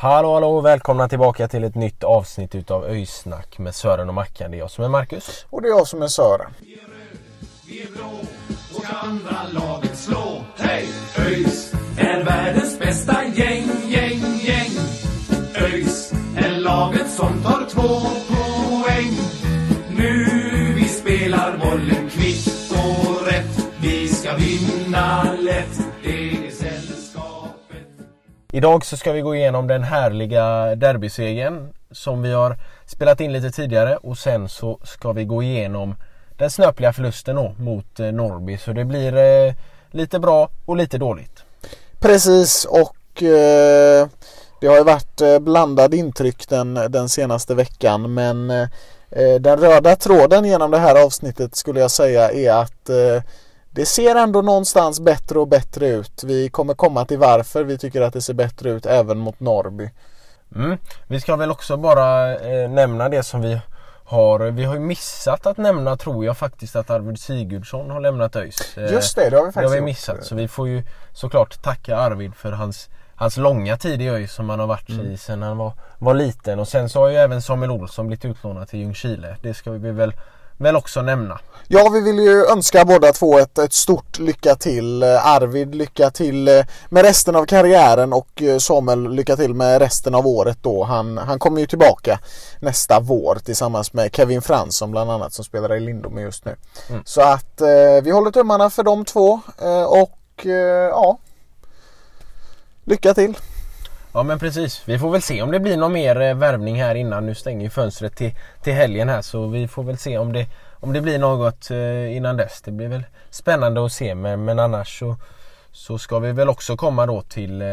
Hallå hallå och välkomna tillbaka till ett nytt avsnitt utav Öysnack med Sören och Mackan. Det är jag som är Marcus. Och det är jag som är Sören. Vi är blå och ska andra laget slå. Hej! ÖIS är världens bästa gäng, gäng, gäng. ÖIS är laget som tar två poäng. Nu vi spelar bollen kvitt och rätt. Vi ska vinna lätt. Idag så ska vi gå igenom den härliga derbysegern som vi har spelat in lite tidigare och sen så ska vi gå igenom den snöpliga förlusten då mot eh, Norrby. Så det blir eh, lite bra och lite dåligt. Precis och eh, det har ju varit eh, blandade intryck den, den senaste veckan men eh, eh, den röda tråden genom det här avsnittet skulle jag säga är att eh, det ser ändå någonstans bättre och bättre ut. Vi kommer komma till varför vi tycker att det ser bättre ut även mot Norrby. Mm. Vi ska väl också bara eh, nämna det som vi har. Vi har ju missat att nämna tror jag faktiskt att Arvid Sigurdsson har lämnat ÖIS. Eh, Just det, det har vi Det faktiskt har vi gjort. missat så vi får ju såklart tacka Arvid för hans, hans långa tid i ÖIS som han har varit Mm. i sedan han var, var liten. Och sen så har ju även Samuel Olsson blivit utlånad till Ljungskile. Det ska vi väl, väl också nämna. Ja, vi vill ju önska båda två ett, ett stort lycka till. Eh, Arvid lycka till eh, med resten av karriären och eh, Samuel lycka till med resten av året då. Han, han kommer ju tillbaka nästa vår tillsammans med Kevin Fransson bland annat som spelar i Lindome just nu. Så att eh, vi håller tummarna för de två eh, och eh, ja, lycka till. Ja men precis. Vi får väl se om det blir någon mer eh, värvning här innan. Nu stänger ju fönstret till, till helgen här så vi får väl se om det, om det blir något eh, innan dess. Det blir väl spännande att se men, men annars så, så ska vi väl också komma då till eh,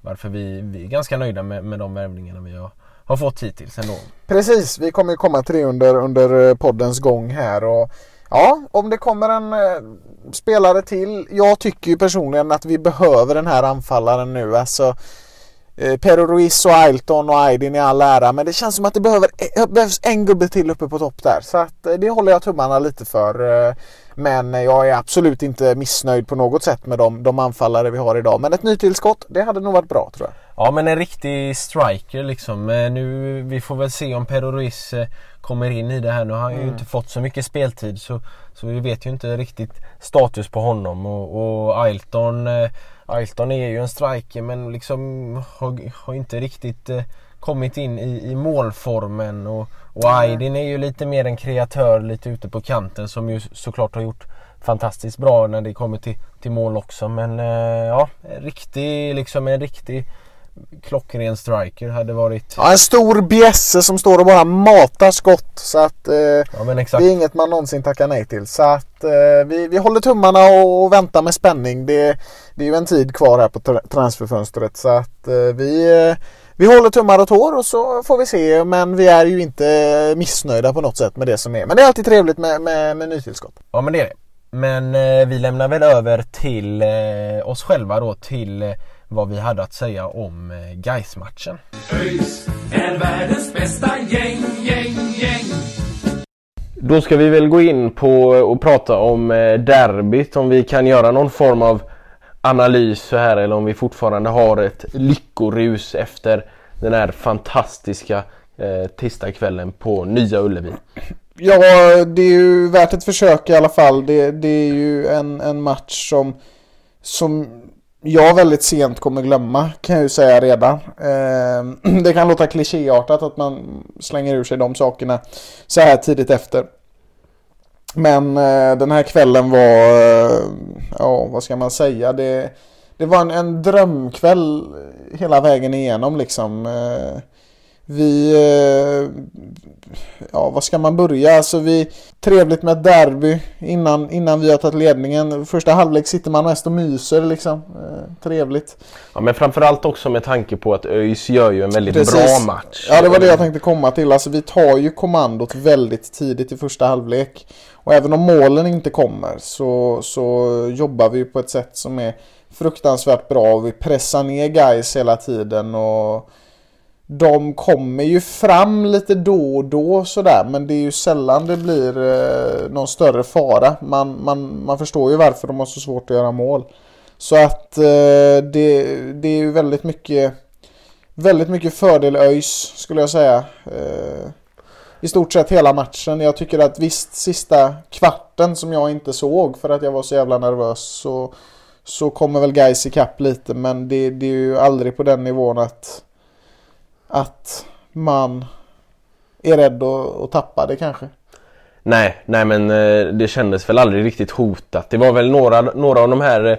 varför vi, vi är ganska nöjda med, med de värvningarna vi har, har fått hittills ändå. Precis, vi kommer ju komma till det under, under eh, poddens gång här och ja, om det kommer en eh, spelare till. Jag tycker ju personligen att vi behöver den här anfallaren nu. Alltså Pero Ruiz och Ailton och Aydin i all ära men det känns som att det behöver, eh, behövs en gubbe till uppe på topp där. Så att eh, det håller jag tummarna lite för. Eh, men jag är absolut inte missnöjd på något sätt med de, de anfallare vi har idag. Men ett nytillskott, det hade nog varit bra tror jag. Ja men en riktig striker liksom. Eh, Nu, vi får väl se om Pedro Ruiz eh, kommer in i det här. Nu har han ju inte fått så mycket speltid så, så vi vet ju inte riktigt status på honom. Och, och Ailton, eh, Ailton är ju en striker men liksom har, har inte riktigt eh, kommit in i, i målformen. Och, och Aydin är ju lite mer en kreatör lite ute på kanten som ju såklart har gjort fantastiskt bra när det kommer till, till mål också. Men eh, ja, riktig, liksom en riktig klockren striker hade varit... Ja, en stor bjässe som står och bara matar skott. Så att eh, Ja det är inget man någonsin tackar nej till. Så att eh, vi, vi håller tummarna och, och väntar med spänning. Det, det är ju en tid kvar här på tra- transferfönstret. Så att eh, vi, eh, vi håller tummar och tår och så får vi se. Men vi är ju inte missnöjda på något sätt med det som är. Men det är alltid trevligt med, med, med nytillskott. Ja men det är det. Men eh, vi lämnar väl över till eh, oss själva då till vad vi hade att säga om eh, Gais-matchen. ÖIS är världens bästa gäng, gäng, gäng. Då ska vi väl gå in på och prata om eh, derbyt, om vi kan göra någon form av analys så här eller om vi fortfarande har ett lyckorus efter den här fantastiska eh, tisdagskvällen på Nya Ullevi. Ja, det är ju värt ett försök i alla fall. Det, det är ju en, en match som, som jag väldigt sent kommer glömma kan jag ju säga redan. Eh, det kan låta klichéartat att man slänger ur sig de sakerna så här tidigt efter. Men eh, den här kvällen var, eh, ja vad ska man säga, det, det var en, en drömkväll hela vägen igenom liksom. Eh, vi eh, ja, vad ska man börja? Alltså vi, trevligt med ett derby innan, innan vi har tagit ledningen. Första halvlek sitter man mest och myser liksom. Eh, trevligt. Ja men framförallt också med tanke på att ÖIS gör ju en väldigt Precis. bra match. Ja det var det jag tänkte komma till. Alltså vi tar ju kommandot väldigt tidigt i första halvlek. Och även om målen inte kommer så, så jobbar vi på ett sätt som är fruktansvärt bra. Vi pressar ner guys hela tiden och de kommer ju fram lite då och då sådär men det är ju sällan det blir eh, någon större fara. Man, man, man förstår ju varför de har så svårt att göra mål. Så att eh, det, det är ju väldigt mycket Väldigt mycket fördel ÖIS skulle jag säga. Eh, I stort sett hela matchen. Jag tycker att visst sista kvarten som jag inte såg för att jag var så jävla nervös så, så kommer väl Gais ikapp lite men det, det är ju aldrig på den nivån att att man är rädd att, att tappa det kanske. Nej, nej men eh, det kändes väl aldrig riktigt hotat. Det var väl några, några av de här eh,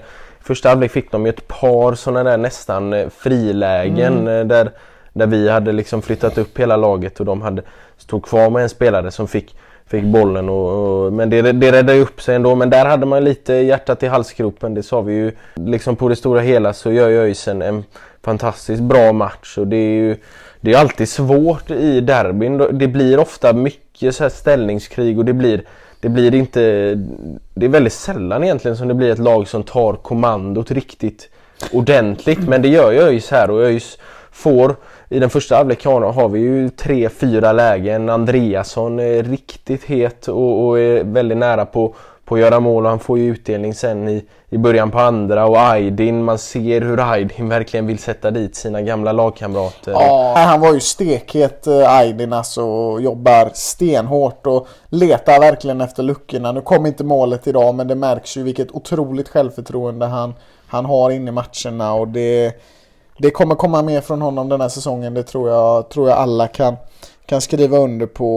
Första halvlek fick de ju ett par sådana där nästan eh, frilägen mm. där, där vi hade liksom flyttat upp hela laget och de hade stod kvar med en spelare som fick, fick bollen och, och men det, det räddade upp sig ändå. Men där hade man lite hjärtat i halsgropen, det sa vi ju. Liksom på det stora hela så gör ju ÖIS en, en fantastiskt bra match och det är ju det är alltid svårt i derbyn. Det blir ofta mycket så ställningskrig och det blir det blir inte Det är väldigt sällan egentligen som det blir ett lag som tar kommandot riktigt ordentligt men det gör ju ÖIS här och ÖIS får i den första halvleken har vi ju tre, fyra lägen. Andreasson är riktigt het och, och är väldigt nära på på att göra mål och han får ju utdelning sen i, i början på andra och Aydin, man ser hur Aydin verkligen vill sätta dit sina gamla lagkamrater. Ja, han var ju stekhet eh, Aydin alltså och jobbar stenhårt och letar verkligen efter luckorna. Nu kom inte målet idag men det märks ju vilket otroligt självförtroende han, han har inne i matcherna och det, det kommer komma mer från honom den här säsongen. Det tror jag, tror jag alla kan, kan skriva under på.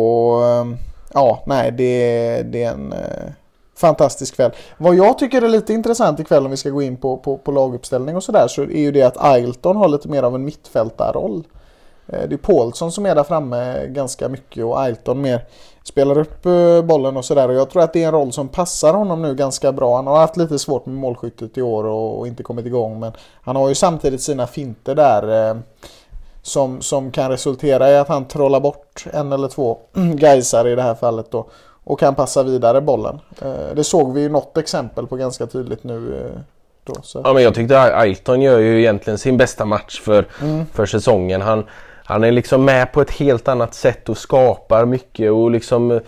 Eh, ja, nej det, det är en eh, fantastisk kväll. Vad jag tycker är lite intressant ikväll om vi ska gå in på, på, på laguppställning och sådär så är ju det att Ailton har lite mer av en mittfältarroll. Eh, det är Paulsson som är där framme ganska mycket och Ailton mer spelar upp eh, bollen och sådär. Och jag tror att det är en roll som passar honom nu ganska bra. Han har haft lite svårt med målskyttet i år och, inte kommit igång. Men han har ju samtidigt sina finter där. Eh, som, som kan resultera i att han trollar bort en eller två Gaisar i det här fallet då och kan passa vidare bollen. Eh, det såg vi ju något exempel på ganska tydligt nu. Eh, då. Ja men jag tyckte Ailton gör ju egentligen sin bästa match för, mm. för säsongen. Han, han är liksom med på ett helt annat sätt och skapar mycket och liksom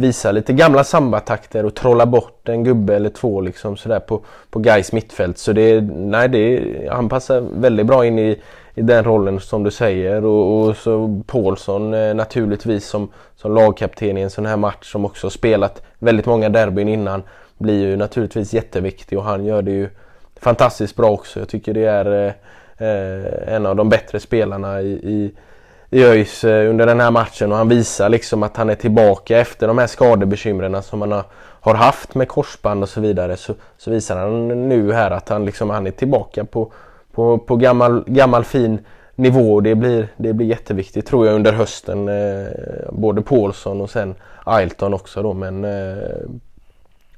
Visa lite gamla sambatakter och trolla bort en gubbe eller två liksom sådär på, på Gais mittfält. Så det, nej, det, han passar väldigt bra in i, i den rollen som du säger och, och så Paulsson eh, naturligtvis som, som lagkapten i en sån här match som också spelat väldigt många derbyn innan blir ju naturligtvis jätteviktig och han gör det ju fantastiskt bra också. Jag tycker det är eh, eh en av de bättre spelarna i, i, i ÖIS eh, under den här matchen och han visar liksom att han är tillbaka efter de här skadebekymren som han har, haft med korsband och så vidare så, så visar han nu här att han, liksom, han är tillbaka på på, på gammal, gammal fin nivå. Det blir, det blir jätteviktigt tror jag under hösten. Eh, både Paulsson och sen Ailton också då men eh,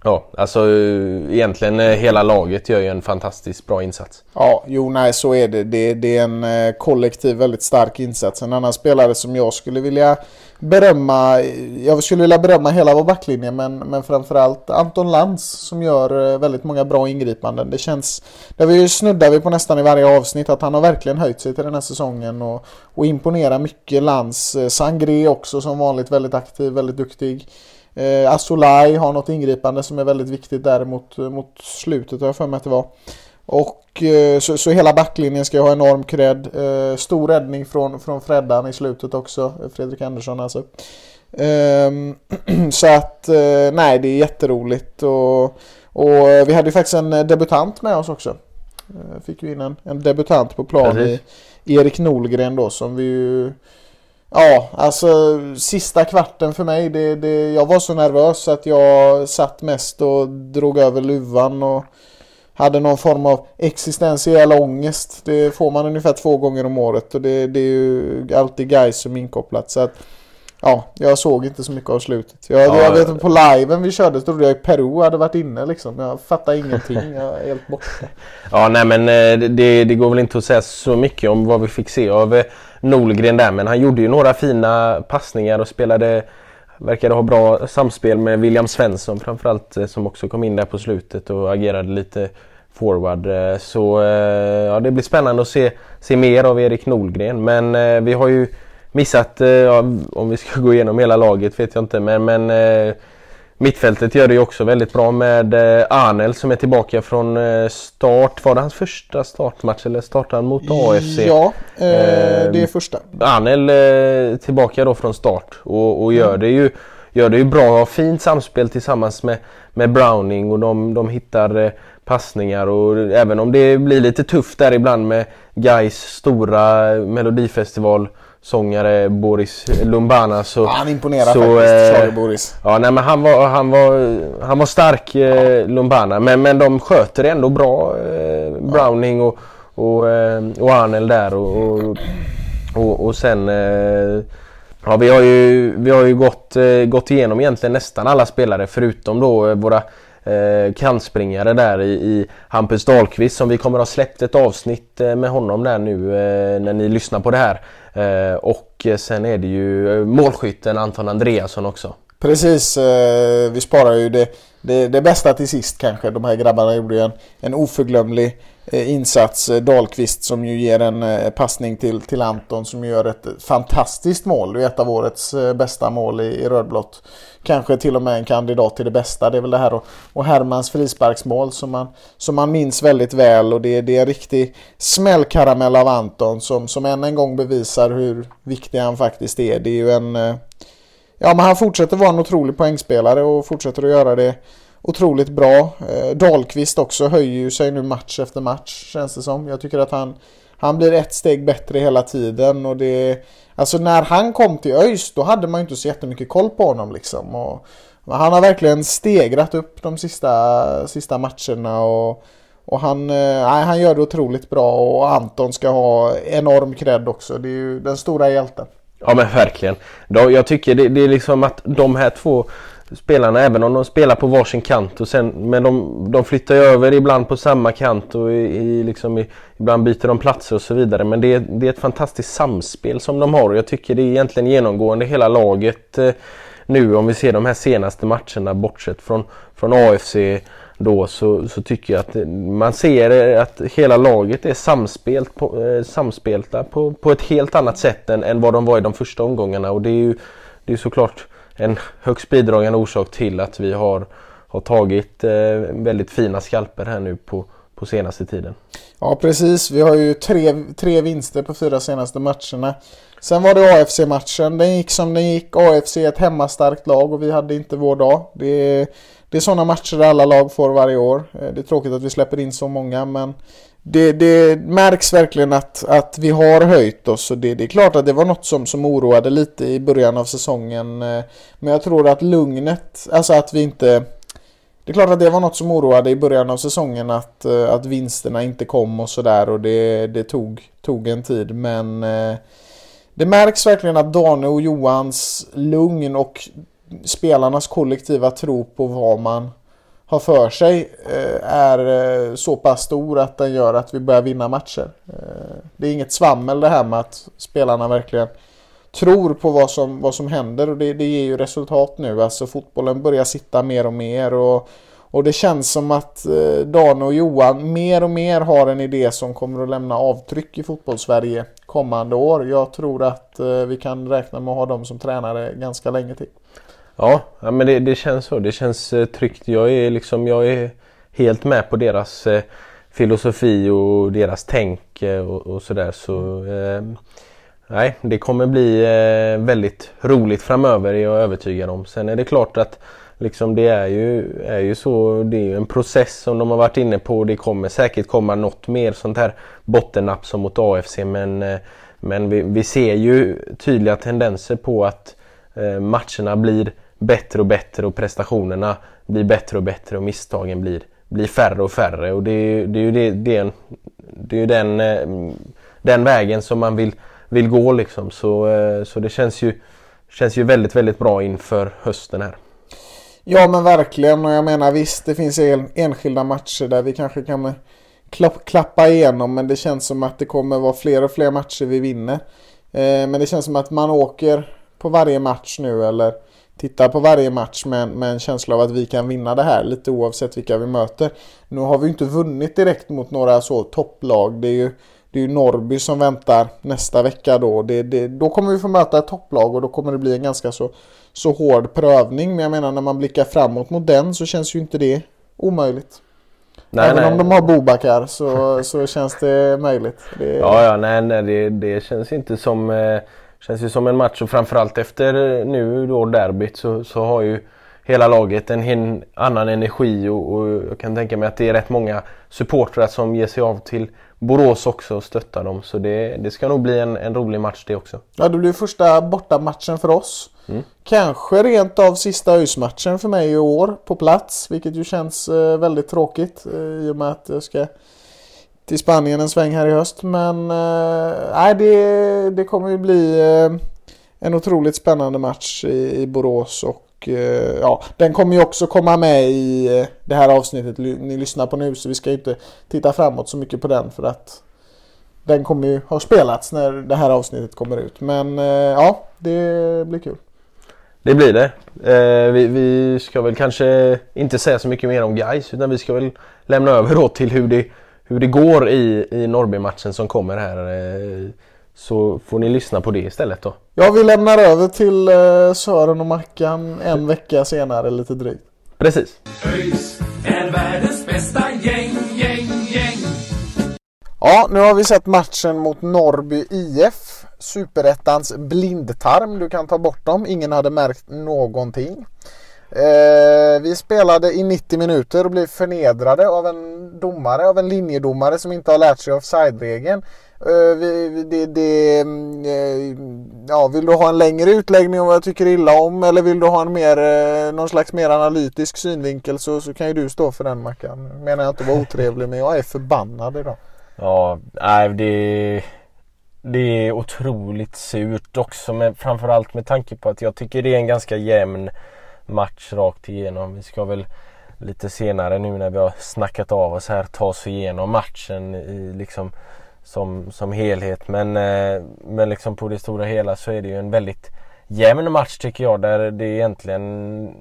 Ja, alltså eh, egentligen eh, hela laget gör ju en fantastiskt bra insats. Ja, jo nej så är det. Det, det är en eh, kollektiv väldigt stark insats. En annan spelare som jag skulle vilja berömma, jag skulle vilja berömma hela vår backlinje men, men framförallt Anton Lantz som gör väldigt många bra ingripanden. Det känns, det vi snuddar vi på nästan i varje avsnitt att han har verkligen höjt sig till den här säsongen och, och imponerar mycket. Lantz, Sangré också som vanligt väldigt aktiv, väldigt duktig. Eh, Asolaj har något ingripande som är väldigt viktigt däremot mot slutet har jag för mig att det var. Och eh, så, så, hela backlinjen ska ha enorm cred. Eh, stor räddning från, från Freddan i slutet också. Fredrik Andersson alltså. Ehm, så att eh, nej det är jätteroligt. Och, och vi hade ju faktiskt en debutant med oss också. Eh, fick ju in en, en debutant på plan i Erik Nolgren då som vi ju Ja, alltså sista kvarten för mig. Det, det, jag var så nervös att jag satt mest och drog över luvan och hade någon form av existentiell ångest. Det får man ungefär två gånger om året och det, det är ju alltid guys som är inkopplat. Så att, ja, jag såg inte så mycket av slutet. Jag, Ja, jag vet på liven vi körde trodde jag Peru hade varit inne liksom. Jag fattar ingenting. Jag är helt borta. Ja, nej men eh, det, det går väl inte att säga så mycket om vad vi fick se av eh, Nolgren där. Men han gjorde ju några fina passningar och spelade Verkade ha bra samspel med William Svensson framförallt eh, som också kom in där på slutet och agerade lite forward. Eh, så eh, ja, det blir spännande att se, se mer av Erik Nolgren. Men eh, vi har ju missat, eh, ja, om vi ska gå igenom hela laget vet jag inte men, men eh, Mittfältet gör det ju också väldigt bra med eh, Arnel som är tillbaka från eh, start. Var det hans första startmatch eller startade han mot AFC? Ja, eh, Eh, det är första. Arnel eh, tillbaka då från start och, och gör, det ju, gör det ju bra. Fint samspel tillsammans med, med Browning och de, de hittar passningar och även om det blir lite tufft där ibland med Gais stora melodifestival sångare Boris Lumbana så, Ja, han imponerar så, faktiskt, eh, Boris. Ja, nej, men han var, han var, han var stark eh, Lumbana men, men de sköter det ändå bra eh, Browning och, och, eh, och Arnel där och, och, och, och sen eh, Ja vi har ju, vi har ju gått, eh, gått igenom egentligen nästan alla spelare förutom då eh, våra eh, kantspringare där i, i Hampus Dahlqvist som vi kommer ha släppt ett avsnitt eh, med honom där nu eh, när ni lyssnar på det här. Eh, och sen är det ju eh, målskytten Anton Andreasson också. Precis, eh, vi sparar ju det, det, det bästa till sist kanske. De här grabbarna gjorde ju en, en oförglömlig eh, insats. Eh, Dahlqvist som ju ger en eh, passning till, till Anton som gör ett fantastiskt mål. Det är ett av årets bästa mål i, i rödblått. Kanske till och med en kandidat till det bästa. Det är väl det här och, och Hermans frisparksmål som man, som man minns väldigt väl. Och det, det är en riktig smällkaramell av Anton som, som än en gång bevisar hur viktig han faktiskt är. Det är ju en... Ja, men han fortsätter vara en otrolig poängspelare och fortsätter att göra det otroligt bra. Eh, Dahlqvist också höjer ju sig nu match efter match känns det som. Jag tycker att han, han blir ett steg bättre hela tiden och det... Alltså när han kom till ÖIS då hade man ju inte så jättemycket koll på honom liksom. Och, men han har verkligen stegrat upp de sista, sista matcherna och, och han, eh, han gör det otroligt bra och Anton ska ha enorm cred också. Det är ju den stora hjälten. Ja men verkligen. Då, jag tycker det, det är liksom att de här två spelarna, även om de spelar på varsin kant och sen, men de, de flyttar ju över ibland på samma kant och i, i, liksom i, ibland byter de platser och så vidare. Men det är, det är ett fantastiskt samspel som de har och jag tycker det är egentligen genomgående hela laget eh, nu om vi ser de här senaste matcherna bortsett från, från AFC då så, så tycker jag att man ser att hela laget är samspelt på, eh, samspelta på, på ett helt annat sätt än, än vad de var i de första omgångarna och det är ju det är såklart en högst bidragande orsak till att vi har, har tagit eh, väldigt fina skalper här nu på, på senaste tiden. Ja precis, vi har ju tre, tre vinster på fyra senaste matcherna. Sen var det AFC-matchen, den gick som den gick. AFC är ett hemmastarkt lag och vi hade inte vår dag. Det är, det är sådana matcher där alla lag får varje år. Eh, det är tråkigt att vi släpper in så många men det, det märks verkligen att, att vi har höjt oss och det, det är klart att det var något som, som oroade lite i början av säsongen. Eh, men jag tror att lugnet, alltså att vi inte det är klart att det var något som oroade i början av säsongen att, eh, att vinsterna inte kom och sådär och det, det tog, tog en tid men det märks verkligen att Dane och Johans lugn och spelarnas kollektiva tro på vad man har för sig eh, är eh, så pass stor att den gör att vi börjar vinna matcher. Eh, det är inget svammel det här med att spelarna verkligen tror på vad som, vad som händer och det, det ger ju resultat nu. Alltså fotbollen börjar sitta mer och mer och, och det känns som att Dan och Johan mer och mer har en idé som kommer att lämna avtryck i fotbollssverige kommande år. Jag tror att vi kan räkna med att ha dem som tränare ganska länge till. Ja, ja men det, det känns så. Det känns eh, tryggt. Jag är, liksom, jag är helt med på deras eh, filosofi och deras tänk eh, och, och sådär. Så, eh, nej, det kommer bli eh, väldigt roligt framöver är jag övertygad om. Sen är det klart att liksom, det är ju, är ju så. Det är ju en process som de har varit inne på. Det kommer säkert komma något mer sånt här bottennapp som mot AFC. Men, eh, men vi, vi ser ju tydliga tendenser på att eh, matcherna blir bättre och bättre och prestationerna blir bättre och bättre och misstagen blir blir färre och färre och det, det är ju det, det, det är ju den, eh, den vägen som man vill, vill gå liksom. Så, eh, så det känns ju, känns ju väldigt, väldigt bra inför hösten här. Ja men verkligen och jag menar visst det finns enskilda matcher där vi kanske kan klappa igenom men det känns som att det kommer vara fler och fler matcher vi vinner. Eh, men det känns som att man åker på varje match nu eller tittar på varje match med, med en känsla av att vi kan vinna det här lite oavsett vilka vi möter. Nu har vi inte vunnit direkt mot några så topplag. Det är ju, det är ju Norrby som väntar nästa vecka då. Det, det, då kommer vi få möta ett topplag och då kommer det bli en ganska så, så hård prövning. Men jag menar när man blickar framåt mot den så känns ju inte det omöjligt. Nej, Även nej. om de har Bobakar så, så känns det möjligt. Det... Ja, ja, nej, nej det, det känns inte som eh Känns ju som en match och framförallt efter nu då derbyt så, så har ju hela laget en hin, annan energi och, och, jag kan tänka mig att det är rätt många supportrar som ger sig av till Borås också och stöttar dem. Så det, det ska nog bli en, en rolig match det också. Ja, det blir första bortamatchen för oss. Mm. Kanske rent av sista ÖIS-matchen för mig i år på plats, vilket ju känns eh, väldigt tråkigt eh, i och med att jag ska till Spanien en sväng här i höst. Men eh, det, det kommer ju bli eh, en otroligt spännande match i, i Borås. Och eh, ja, den kommer ju också komma med i eh, det här avsnittet ni lyssnar på nu. Så vi ska ju inte titta framåt så mycket på den för att den kommer ju ha spelats när det här avsnittet kommer ut. Men eh, ja, det blir kul. Det blir det. Eh, vi, vi, ska väl kanske inte säga så mycket mer om guys utan vi ska väl lämna över då till hur det hur det går i, i Norrby-matchen som kommer här eh, så får ni lyssna på det istället då. Ja, vi lämnar över till eh, Sören och Mackan en vecka senare lite drygt. Precis. ÖIS är världens bästa gäng, gäng, gäng. Ja, nu har vi sett matchen mot Norrby IF. Superettans blindtarm. Du kan ta bort dem. Ingen hade märkt någonting. Eh, vi spelade i 90 minuter och blev förnedrade av en domare, av en linjedomare som inte har lärt sig offside-regeln. Eh, det, det, eh, ja, vill du ha en längre utläggning om vad jag tycker illa om eller vill du ha en mer, eh, någon slags mer analytisk synvinkel så, så kan ju du stå för den Mackan. Menar jag inte vara otrevlig men jag är förbannad idag. Ja, nej det det är otroligt surt också men framförallt med tanke på att jag tycker det är en ganska jämn match rakt igenom. Vi ska väl lite senare nu när vi har snackat av oss här ta oss igenom matchen i liksom som, som helhet. Men, eh, men liksom på det stora hela så är det ju en väldigt jämn match tycker jag där det egentligen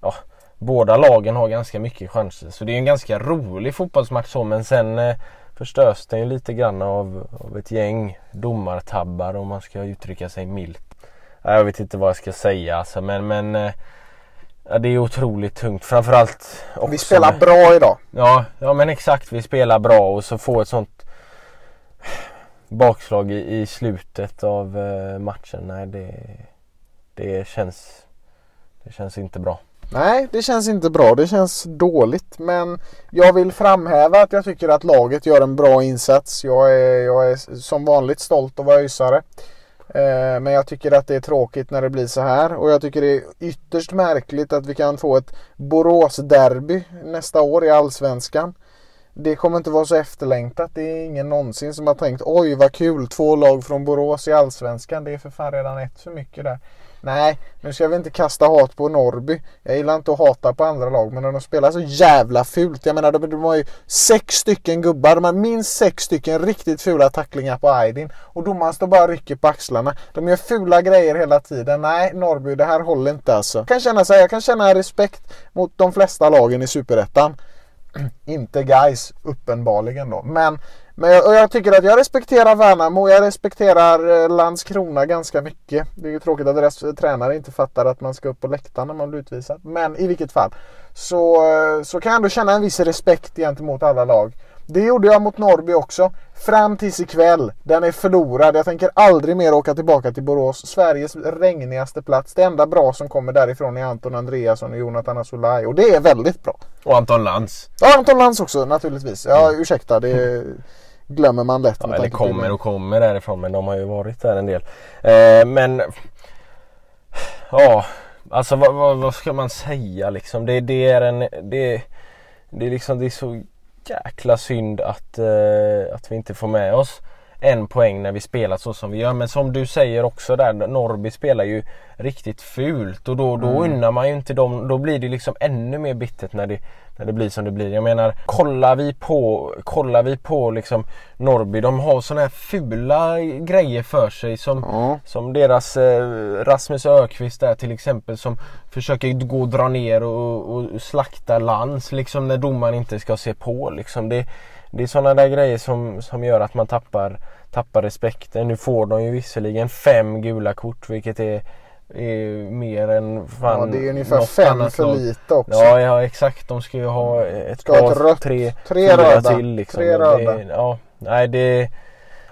ja, båda lagen har ganska mycket chanser. Så det är en ganska rolig fotbollsmatch så men sen eh, förstörs den ju lite grann av, av ett gäng domartabbar om man ska uttrycka sig milt. Jag vet inte vad jag ska säga alltså men, men eh, ja, det är otroligt tungt framförallt också Vi spelar bra idag. Ja, ja men exakt vi spelar bra och så få ett sånt bakslag i, i slutet av eh, matchen. Nej det, det känns Det känns inte bra. Nej, det känns inte bra. Det känns dåligt. Men jag vill framhäva att jag tycker att laget gör en bra insats. Jag är, jag är som vanligt stolt att vara ÖISare. Eh, men jag tycker att det är tråkigt när det blir så här och jag tycker det är ytterst märkligt att vi kan få ett Borås-derby nästa år i Allsvenskan. Det kommer inte vara så efterlängtat. Det är ingen någonsin som har tänkt oj vad kul, två lag från Borås i Allsvenskan. Det är för fan redan ett för mycket där. Nej, nu ska vi inte kasta hat på Norrby. Jag gillar inte att hata på andra lag, men när de spelar så jävla fult. Jag menar, de, de har ju sex stycken gubbar. De har minst sex stycken riktigt fula tacklingar på Aydin. Och domaren står bara och rycker på axlarna. De gör fula grejer hela tiden. Nej, Norrby, det här håller inte alltså. Jag kan känna, så här, jag kan känna respekt mot de flesta lagen i Superettan. inte guys uppenbarligen då. Men men jag, och jag tycker att jag respekterar Värnamo. Jag respekterar eh, Landskrona ganska mycket. Det är ju tråkigt att deras tränare inte fattar att man ska upp på läktaren när man blir utvisad. Men i vilket fall så, eh, så kan jag ändå känna en viss respekt gentemot alla lag. Det gjorde jag mot Norrby också. Fram tills ikväll. Den är förlorad. Jag tänker aldrig mer åka tillbaka till Borås. Sveriges regnigaste plats. Det enda bra som kommer därifrån är Anton Andreasson och Jonathan Asolaj. Och det är väldigt bra. Och Anton Lantz. Ja, Anton Lantz också naturligtvis. Ja, ursäkta. Det glömmer man lätt. Ja, eller kommer och kommer därifrån men de har ju varit där en del. Eh, men ja, alltså vad, vad, vad, ska man säga liksom? Det, det är en... Det, det är liksom det är så jäkla synd att, eh, att vi inte får med oss en poäng när vi spelar så som vi gör. Men som du säger också där, Norrby spelar ju riktigt fult och då, då mm. unnar man ju inte dem. Då blir det liksom ännu mer bittert när det, när det blir som det blir. Jag menar, kollar vi på, kollar vi på liksom Norrby, de har sådana här fula grejer för sig som, mm. som deras eh, Rasmus Ökvist där till exempel som försöker gå och dra ner och, och slakta lans liksom när domaren inte ska se på liksom. Det, det är sådana där grejer som, som gör att man tappar, tappar respekten. Nu får de ju visserligen fem gula kort vilket är, är mer än fan Ja det är ungefär fem för lite också. Ja, ja exakt. De ska ju ha ett ska par, ett rött, tre, tre röda. till. Liksom. Tre röda. Det, ja, nej det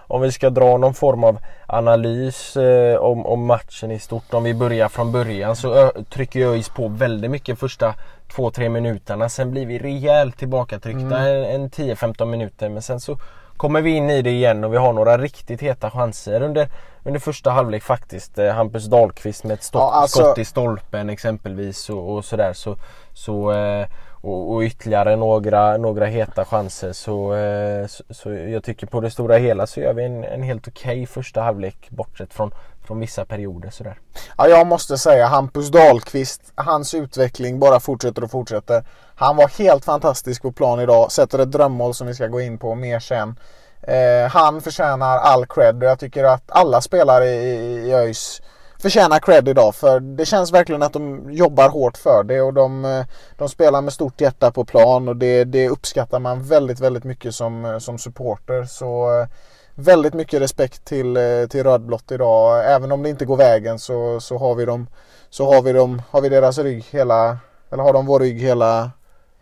om vi ska dra någon form av analys eh, om, om, matchen i stort. Om vi börjar från början så ö, trycker ÖIS på väldigt mycket första 2-3 minuterna. Sen blir vi rejält tillbakatryckta mm. en, en 10-15 minuter. Men sen så kommer vi in i det igen och vi har några riktigt heta chanser under, under första halvlek faktiskt. Eh, Hampus Dahlqvist med ett stopp, ja, alltså... skott i stolpen exempelvis och, och sådär. Så, så, eh, och, och, ytterligare några, några heta chanser. Så, eh, så, så, jag tycker på det stora hela så gör vi en, en helt okej okay första halvlek bortsett från, från vissa perioder sådär. Ja, jag måste säga Hampus Dahlqvist, hans utveckling bara fortsätter och fortsätter. Han var helt fantastisk på plan idag, sätter ett drömmål som vi ska gå in på mer sen. Eh, han förtjänar all cred och jag tycker att alla spelare i, i ÖIS förtjänar cred idag för det känns verkligen att de jobbar hårt för det och de, eh, de spelar med stort hjärta på plan och det, det uppskattar man väldigt, väldigt mycket som, eh, som supporter. Så eh, väldigt mycket respekt till, eh, till rödblått idag. Även om det inte går vägen så, så har vi dem så har vi dem, har vi deras rygg hela, eller har de vår rygg hela,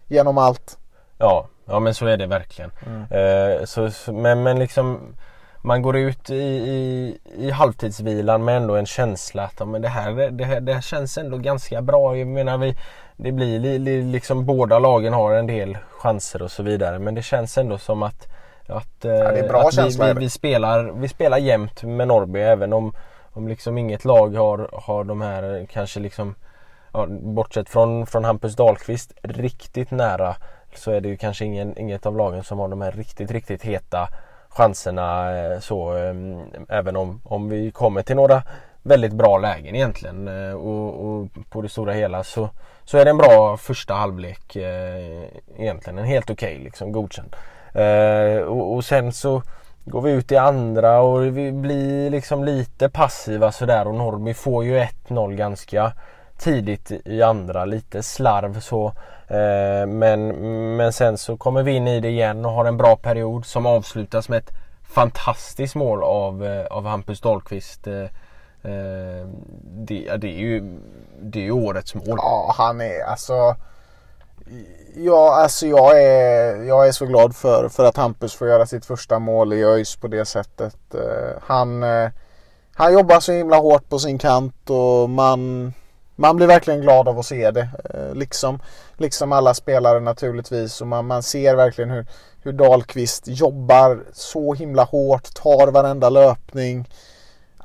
genom allt. Ja, ja men så är det verkligen. Mm. Eh, så, men, men liksom man går ut i, i, i halvtidsvilan med ändå en känsla att ja, men det, här, det, här, det här känns ändå ganska bra. Jag menar vi, det blir li, li, liksom båda lagen har en del chanser och så vidare men det känns ändå som att, att, ja, att vi, vi, vi, spelar, vi spelar jämnt med Norrby även om, om liksom inget lag har, har de här kanske liksom ja, bortsett från, från Hampus Dahlqvist riktigt nära så är det ju kanske ingen, inget av lagen som har de här riktigt, riktigt heta chanserna eh, så ehm, även om, om vi kommer till några väldigt bra lägen egentligen eh, och, och, på det stora hela så, så är det en bra första halvlek eh, egentligen. En helt okej okay, liksom godkänd. Eh, och, och sen så går vi ut i andra och vi blir liksom lite passiva sådär och Norrby får ju 1-0 ganska tidigt i andra, lite slarv så. Eh, men, men sen så kommer vi in i det igen och har en bra period som avslutas med ett fantastiskt mål av, eh, av Hampus Dahlqvist. Eh, eh det, det, är ju, det är ju årets mål. Ja, han är alltså Ja, alltså jag är, jag är så glad för, för att Hampus får göra sitt första mål i ÖIS på det sättet. Eh, han, eh, han jobbar så himla hårt på sin kant och man man blir verkligen glad av att se det. Eh, liksom, liksom alla spelare naturligtvis. Och man, man ser verkligen hur, hur Dahlqvist jobbar så himla hårt, tar varenda löpning.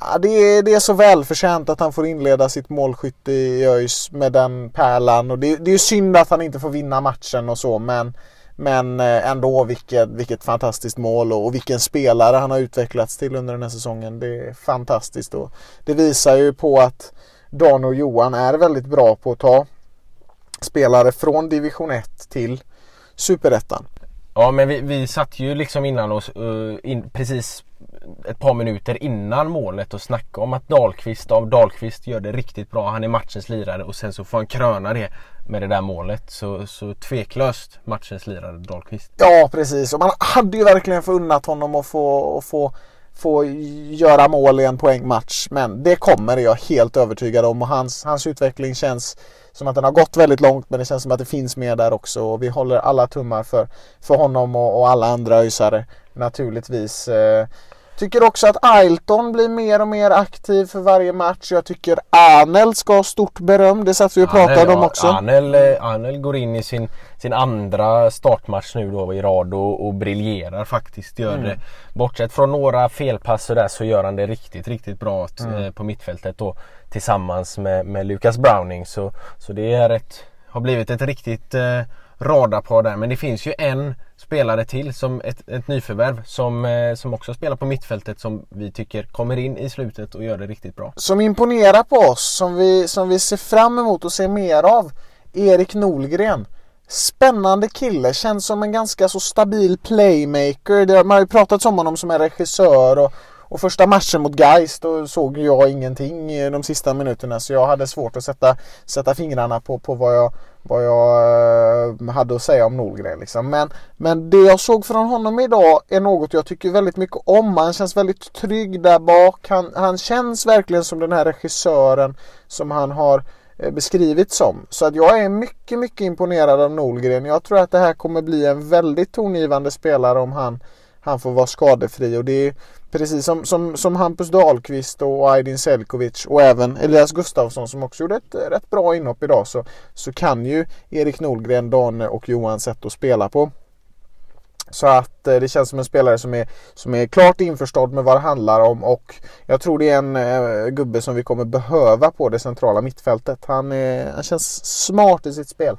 Ja, det, är, det är så välförtjänt att han får inleda sitt målskytte i ÖIS med den pärlan. Och det, det är synd att han inte får vinna matchen och så men, men eh, ändå vilket, vilket fantastiskt mål och, och vilken spelare han har utvecklats till under den här säsongen. Det är fantastiskt och det visar ju på att Dan och Johan är väldigt bra på att ta spelare från division 1 till superettan. Ja men vi, vi satt ju liksom innan oss uh, in, precis ett par minuter innan målet och snackade om att Dahlqvist av Dahlqvist gör det riktigt bra. Han är matchens lirare och sen så får han kröna det med det där målet. Så, så tveklöst matchens lirare Dahlqvist. Ja precis och man hade ju verkligen förunnat honom att få, att få få göra mål i en poängmatch. Men det kommer jag helt övertygad om och hans, hans utveckling känns som att den har gått väldigt långt men det känns som att det finns mer där också och vi håller alla tummar för, för honom och, och alla andra öisare naturligtvis. Eh, Tycker också att Ailton blir mer och mer aktiv för varje match. Jag tycker Anel ska ha stort beröm. Det satt vi och pratade om också. Anel, eh, Anel går in i sin, sin andra startmatch nu då i rad och, och briljerar faktiskt. Gör mm. det. Bortsett från några felpass och där så gör han det riktigt, riktigt bra mm. Eh, på mittfältet då tillsammans med, med Lucas Browning. Så, så det är ett, har blivit ett riktigt eh, radarpar där. Men det finns ju en spelare till, som ett, ett nyförvärv som, eh, som också spelar på mittfältet som vi tycker kommer in i slutet och gör det riktigt bra. Som imponerar på oss, som vi, som vi ser fram emot att se mer av. Erik Nolgren. Spännande kille, känns som en ganska så stabil playmaker. Det, man har ju pratat om honom som en regissör och, och första matchen mot Geist då såg jag ingenting de sista minuterna så jag hade svårt att sätta, sätta fingrarna på, på vad jag, vad jag eh, hade att säga om Nolgren. Liksom. Men, men det jag såg från honom idag är något jag tycker väldigt mycket om. Han känns väldigt trygg där bak. Han, han känns verkligen som den här regissören som han har beskrivit beskrivits som. Så att jag är mycket, mycket imponerad av Nolgren. Jag tror att det här kommer bli en väldigt tongivande spelare om han, han får vara skadefri. Och det är precis som, som, som Hampus Dahlqvist och Aydin Selkovic och även Elias Gustafsson som också gjorde ett rätt bra inhopp idag så, så kan ju Erik Nolgren, Dane och Johan sätt att spela på. Så att eh, det känns som en spelare som är, som är klart införstådd med vad det handlar om och jag tror det är en äh, gubbe som vi kommer behöva på det centrala mittfältet. Han, är, han känns smart i sitt spel.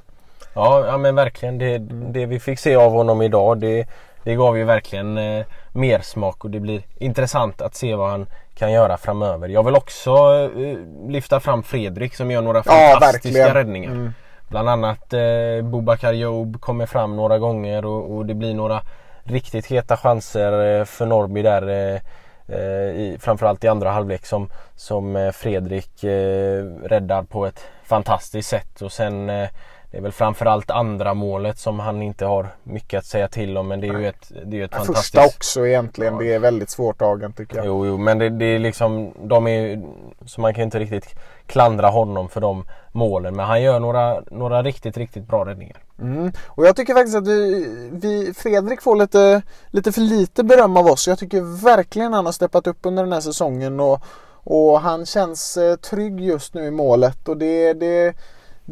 Ja, ja men verkligen. Det, det vi fick se av honom idag det, det gav ju verkligen eh, mer smak och det blir intressant att se vad han kan göra framöver. Jag vill också eh, lyfta fram Fredrik som gör några fantastiska verkligen. räddningar. Mm. Bland annat eh, Bobakar Job kommer fram några gånger och, och det blir några riktigt heta chanser eh, för Norrby där. Eh, eh, i, framförallt i andra halvlek som, som Fredrik eh, räddar på ett fantastiskt sätt. Och sen eh, det är väl framförallt andra målet som han inte har mycket att säga till om men det är ju ett, det är ju ett Första fantastiskt... också egentligen. Det är väldigt svårtagen tycker jag. Jo, jo men det, det är liksom, de är ju, så man kan inte riktigt klandra honom för de målen. Men han gör några, några riktigt, riktigt bra räddningar. Mm. Och jag tycker faktiskt att vi, vi, Fredrik får lite, lite för lite beröm av oss. Jag tycker verkligen han har steppat upp under den här säsongen och, och han känns eh, trygg just nu i målet. Och det, det,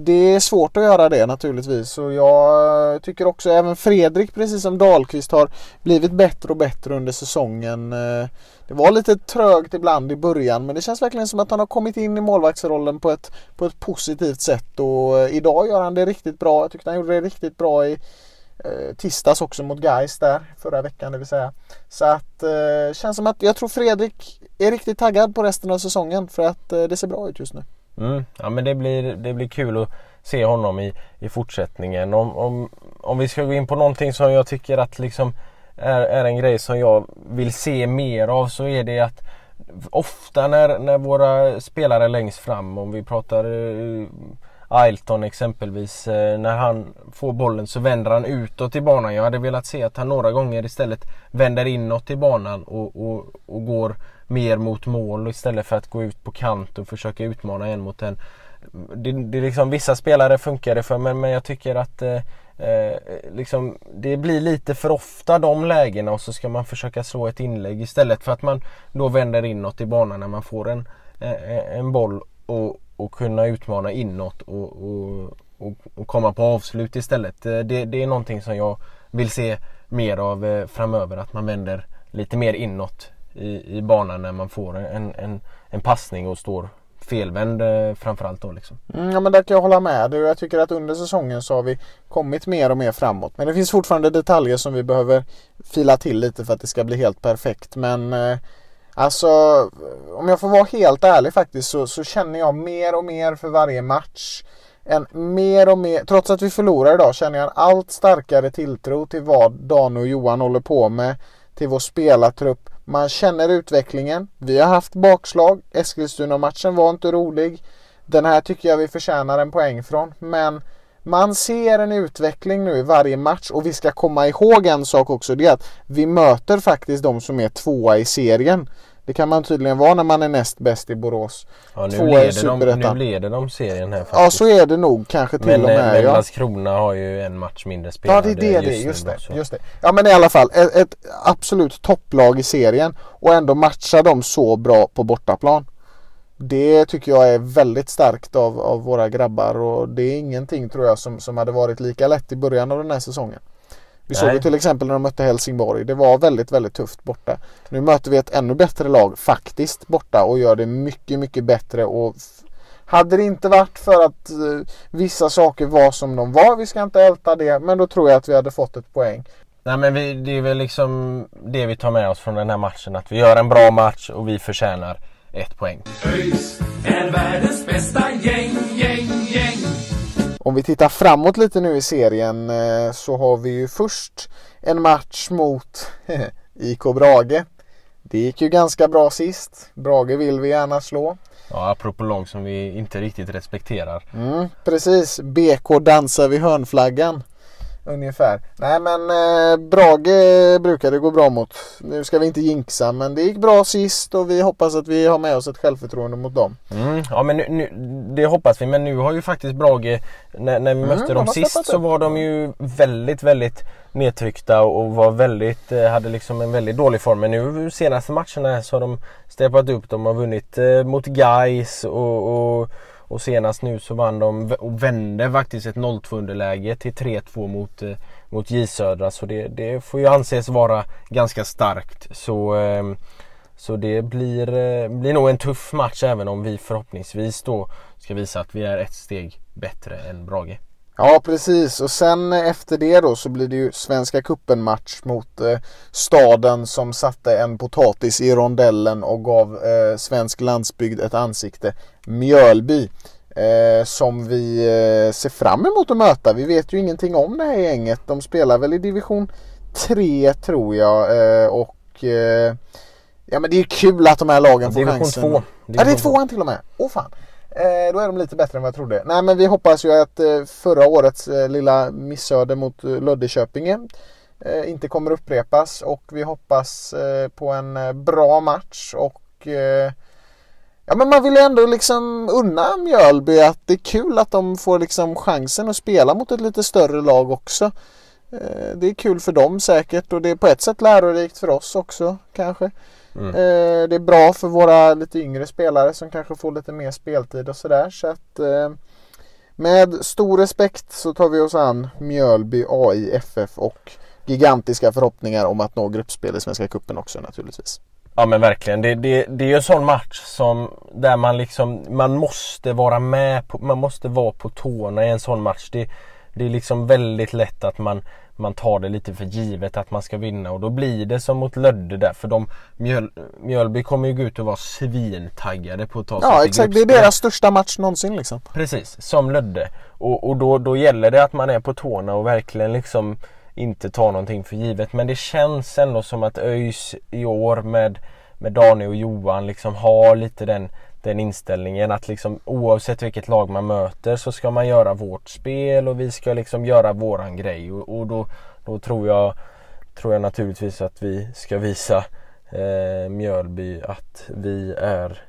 det är svårt att göra det naturligtvis. Och jag tycker också även Fredrik precis som Dahlqvist har blivit bättre och bättre under säsongen. Eh, det var lite trögt ibland i början men det känns verkligen som att han har kommit in i målvaktsrollen på ett, på ett positivt sätt. Och eh, idag gör han det riktigt bra. Jag tyckte han gjorde det riktigt bra i eh, tisdags också mot Gais där förra veckan det vill säga. Så att känns som att jag tror Fredrik är riktigt taggad på resten av säsongen för att det ser bra ut just nu. Mm. Ja men det blir, det blir kul att se honom i, i fortsättningen. Om, om, om vi ska gå in på någonting som jag tycker att liksom är, är en grej som jag vill se mer av så är det att ofta när, när våra spelare längst fram, om vi pratar eh, Ailton exempelvis, eh, när han får bollen så vänder han utåt i banan. Jag hade velat se att han några gånger istället vänder inåt i banan och, och, och går mer mot mål istället för att gå ut på kant och försöka utmana en mot en. Det, det liksom, vissa spelare funkar det för men, men jag tycker att eh, eh, liksom, det blir lite för ofta de lägena och så ska man försöka slå ett inlägg istället för att man då vänder inåt i banan när man får en, eh, en boll och, och kunna utmana inåt och, och, och, och komma på avslut istället. Eh, det, det är någonting som jag vill se mer av eh, framöver att man vänder lite mer inåt i, i banan när man får en, en, en passning och står felvänd eh, framförallt då liksom. Mm, ja men där kan jag hålla med dig jag tycker att under säsongen så har vi kommit mer och mer framåt. Men det finns fortfarande detaljer som vi behöver fila till lite för att det ska bli helt perfekt. Men eh, alltså om jag får vara helt ärlig faktiskt så, så känner jag mer och mer för varje match. En mer och mer, trots att vi förlorar idag känner jag en allt starkare tilltro till vad Dan och Johan håller på med. Till vår spelartrupp. Man känner utvecklingen. Vi har haft bakslag. Eskilstuna-matchen var inte rolig. Den här tycker jag vi förtjänar en poäng från. Men man ser en utveckling nu i varje match och vi ska komma ihåg en sak också. Det är att vi möter faktiskt de som är tvåa i serien. Det kan man tydligen vara när man är näst bäst i Borås. Ja, nu, Tvåa i leder de, nu leder de serien här faktiskt. Ja så är det nog kanske till men, och eh, med. men ja. Landskrona har ju en match mindre spelad Ja det är det, det just är. Just det, då, just det. Ja men i alla fall ett, ett absolut topplag i serien och ändå matchar de så bra på bortaplan. Det tycker jag är väldigt starkt av, av våra grabbar och det är ingenting tror jag som, som hade varit lika lätt i början av den här säsongen. Vi såg Nej. ju till exempel när de mötte Helsingborg. Det var väldigt, väldigt tufft borta. Nu möter vi ett ännu bättre lag faktiskt borta och gör det mycket, mycket bättre och Hade det inte varit för att eh, vissa saker var som de var, vi ska inte älta det, men då tror jag att vi hade fått ett poäng. Nej men vi, det är väl liksom det vi tar med oss från den här matchen. Att vi gör en bra match och vi förtjänar ett poäng. ÖIS är världens bästa gäng, gäng, gäng. Om vi tittar framåt lite nu i serien eh, så har vi ju först en match mot IK Brage. Det gick ju ganska bra sist. Brage vill vi gärna slå. Ja, apropå lag som vi inte riktigt respekterar. Mm, precis. BK dansar vid hörnflaggan. Ungefär. Nej men eh, Brage brukar det gå bra mot. Nu ska vi inte jinxa men det gick bra sist och vi hoppas att vi har med oss ett självförtroende mot dem. Mm, ja men nu, nu, det hoppas vi men nu har ju faktiskt Brage när, när vi mötte de dem har sist så var de ju väldigt väldigt nedtryckta och var väldigt, eh, hade liksom en väldigt dålig form. Men nu senaste matcherna så har de steppat upp. De har vunnit eh, mot Gais och, och, och senast nu så vann de och vände faktiskt ett 0-2 underläge till 3-2 mot, eh, mot J Södra. Så det, det får ju anses vara ganska starkt. Så ehm, så det blir, eh, blir nog en tuff match även om vi förhoppningsvis då ska visa att vi är ett steg bättre än Brage. Ja precis och sen efter det då så blir det ju Svenska cupen match mot eh, staden som satte en potatis i rondellen och gav eh, svensk landsbygd ett ansikte. Mjölby. Eh, som vi eh, ser fram emot att möta. Vi vet ju ingenting om det här gänget. De spelar väl i division 3 tror jag eh, och eh, Ja men det är kul att de här lagen får Division chansen. 2. Ja det är Division tvåan till och med. Åh fan. Eh, då är de lite bättre än vad jag trodde. Nej men vi hoppas ju att eh, förra årets eh, lilla missöde mot eh, Löddeköpinge eh, inte kommer upprepas och vi hoppas eh, på en eh, bra match och Ja men man vill ju ändå liksom unna Mjölby att det är kul att de får liksom chansen att spela mot ett lite större lag också. Det är kul för dem säkert och det är på ett sätt lärorikt för oss också kanske. Mm. Eh, Det är bra för våra lite yngre spelare som kanske får lite mer speltid och sådär. Så att eh, med stor respekt så tar vi oss an Mjölby, AI, FF och gigantiska förhoppningar om att nå gruppspel i Svenska Cupen också naturligtvis. Ja men verkligen. Det, det, det är ju en sån match som där man liksom man måste vara med på, man måste vara på tårna i en sån match. Det, det är liksom väldigt lätt att man, man tar det lite för givet att man ska vinna och då blir det som mot Lödde där för de Mjöl, Mjölby kommer ju gå ut och vara svintaggade på att ta sig Ja till exakt, det är deras största match någonsin liksom. Precis, som Lödde. Och, och då, då gäller det att man är på tårna och verkligen liksom inte tar någonting för givet. Men det känns ändå som att ÖIS i år med, med Daniel och Johan liksom har lite den, den inställningen att liksom oavsett vilket lag man möter så ska man göra vårt spel och vi ska liksom göra våran grej. Och, och då, då tror jag tror jag naturligtvis att vi ska visa eh, Mjölby att vi är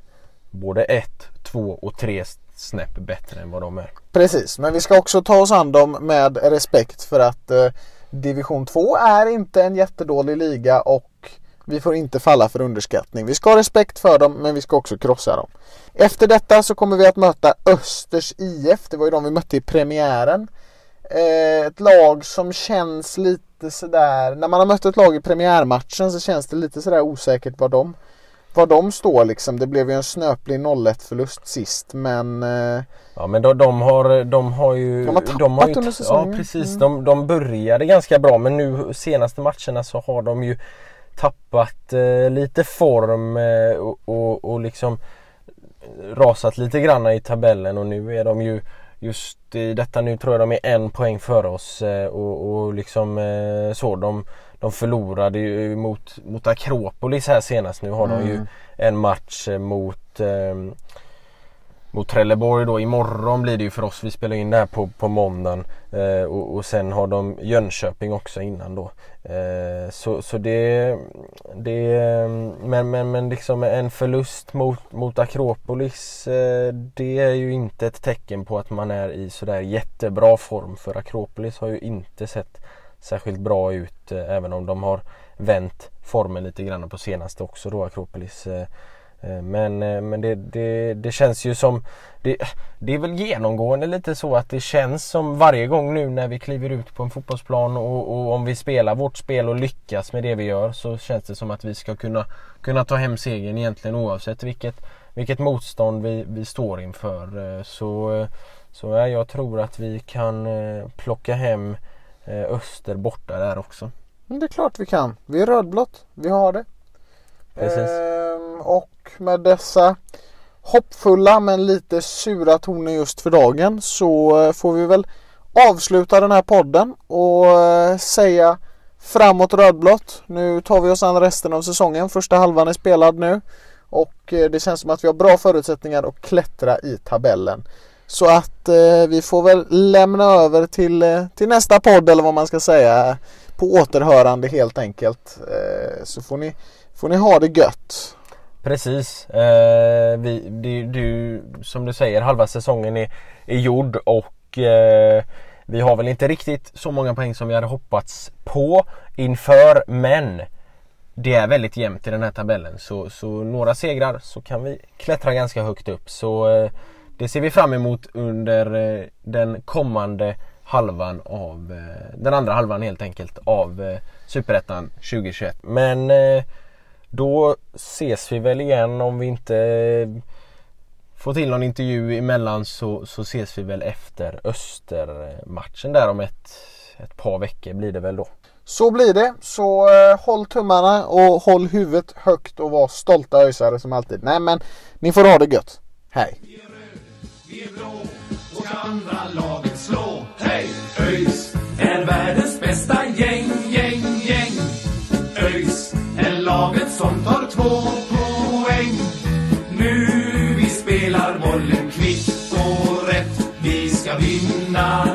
både ett, två och tre snäpp bättre än vad de är. Precis, men vi ska också ta oss an dem med respekt för att eh, Division 2 är inte en jättedålig liga och vi får inte falla för underskattning. Vi ska ha respekt för dem men vi ska också krossa dem. Efter detta så kommer vi att möta Östers IF. Det var ju de vi mötte i premiären. Eh, ett lag som känns lite sådär, när man har mött ett lag i premiärmatchen så känns det lite sådär osäkert var de, var de står liksom. Det blev ju en snöplig 0-1 förlust sist men eh, Ja men de, de, har, de har ju... De har tappat ju, under säsongen. Ja precis, Mm. de, de började ganska bra men nu senaste matcherna så har de ju tappat eh, lite form eh, och, och, och liksom rasat lite granna i tabellen och nu är de ju Just i detta nu tror jag de är en poäng före oss eh, och, och liksom eh, så. De, de förlorade ju mot, mot Akropolis här senast. Nu har de ju Mm. en match mot eh, mot Trelleborg då. Imorgon blir det ju för oss. Vi spelar in det här på, på måndagen. Eh, och, och sen har de Jönköping också innan då. Eh, så, så det, det men, men, men liksom en förlust mot, mot Akropolis eh, det är ju inte ett tecken på att man är i sådär jättebra form. För Akropolis har ju inte sett särskilt bra ut eh, även om de har vänt formen lite grann på senaste också då Akropolis. Eh, Eh, men, eh, men det, det, det känns ju som det, det är väl genomgående lite så att det känns som varje gång nu när vi kliver ut på en fotbollsplan och, och om vi spelar vårt spel och lyckas med det vi gör så känns det som att vi ska kunna, kunna ta hem segern egentligen oavsett vilket, vilket motstånd vi, vi står inför. Eh, så, så ja, jag tror att vi kan plocka hem Öster borta där också. Det är klart vi kan. Vi är rödblått. Vi har det. Precis. Ehm, och med dessa hoppfulla men lite sura toner just för dagen så eh, får vi väl avsluta den här podden och eh, säga framåt rödblått. Nu tar vi oss an resten av säsongen. Första halvan är spelad nu och eh, det känns som att vi har bra förutsättningar att klättra i tabellen. Så att eh, vi får väl lämna över till, till nästa podd eller vad man ska säga på återhörande helt enkelt. Eh, så får ni, får ni ha det gött. Precis. Eh, vi, det, du, som du säger, halva säsongen är, är gjord och eh, vi har väl inte riktigt så många poäng som vi hade hoppats på inför men det är väldigt jämnt i den här tabellen så, så några segrar så kan vi klättra ganska högt upp. Så eh, det ser vi fram emot under eh, den kommande halvan av eh, den andra halvan helt enkelt av eh, Superettan 2021. Men eh, då ses vi väl igen om vi inte eh, får till någon intervju emellan så, så ses vi väl efter Östermatchen där om ett, ett par veckor blir det väl då. Så blir det. Så eh, håll tummarna och håll huvudet högt och var stolta öisare som alltid. Nej men ni får ha det gött. Hej! Vi är blå och ska andra laget slå. Hej! ÖIS är världens bästa gäng laget som tar två poäng. Nu vi spelar bollen kvitt och rätt. Vi ska vinna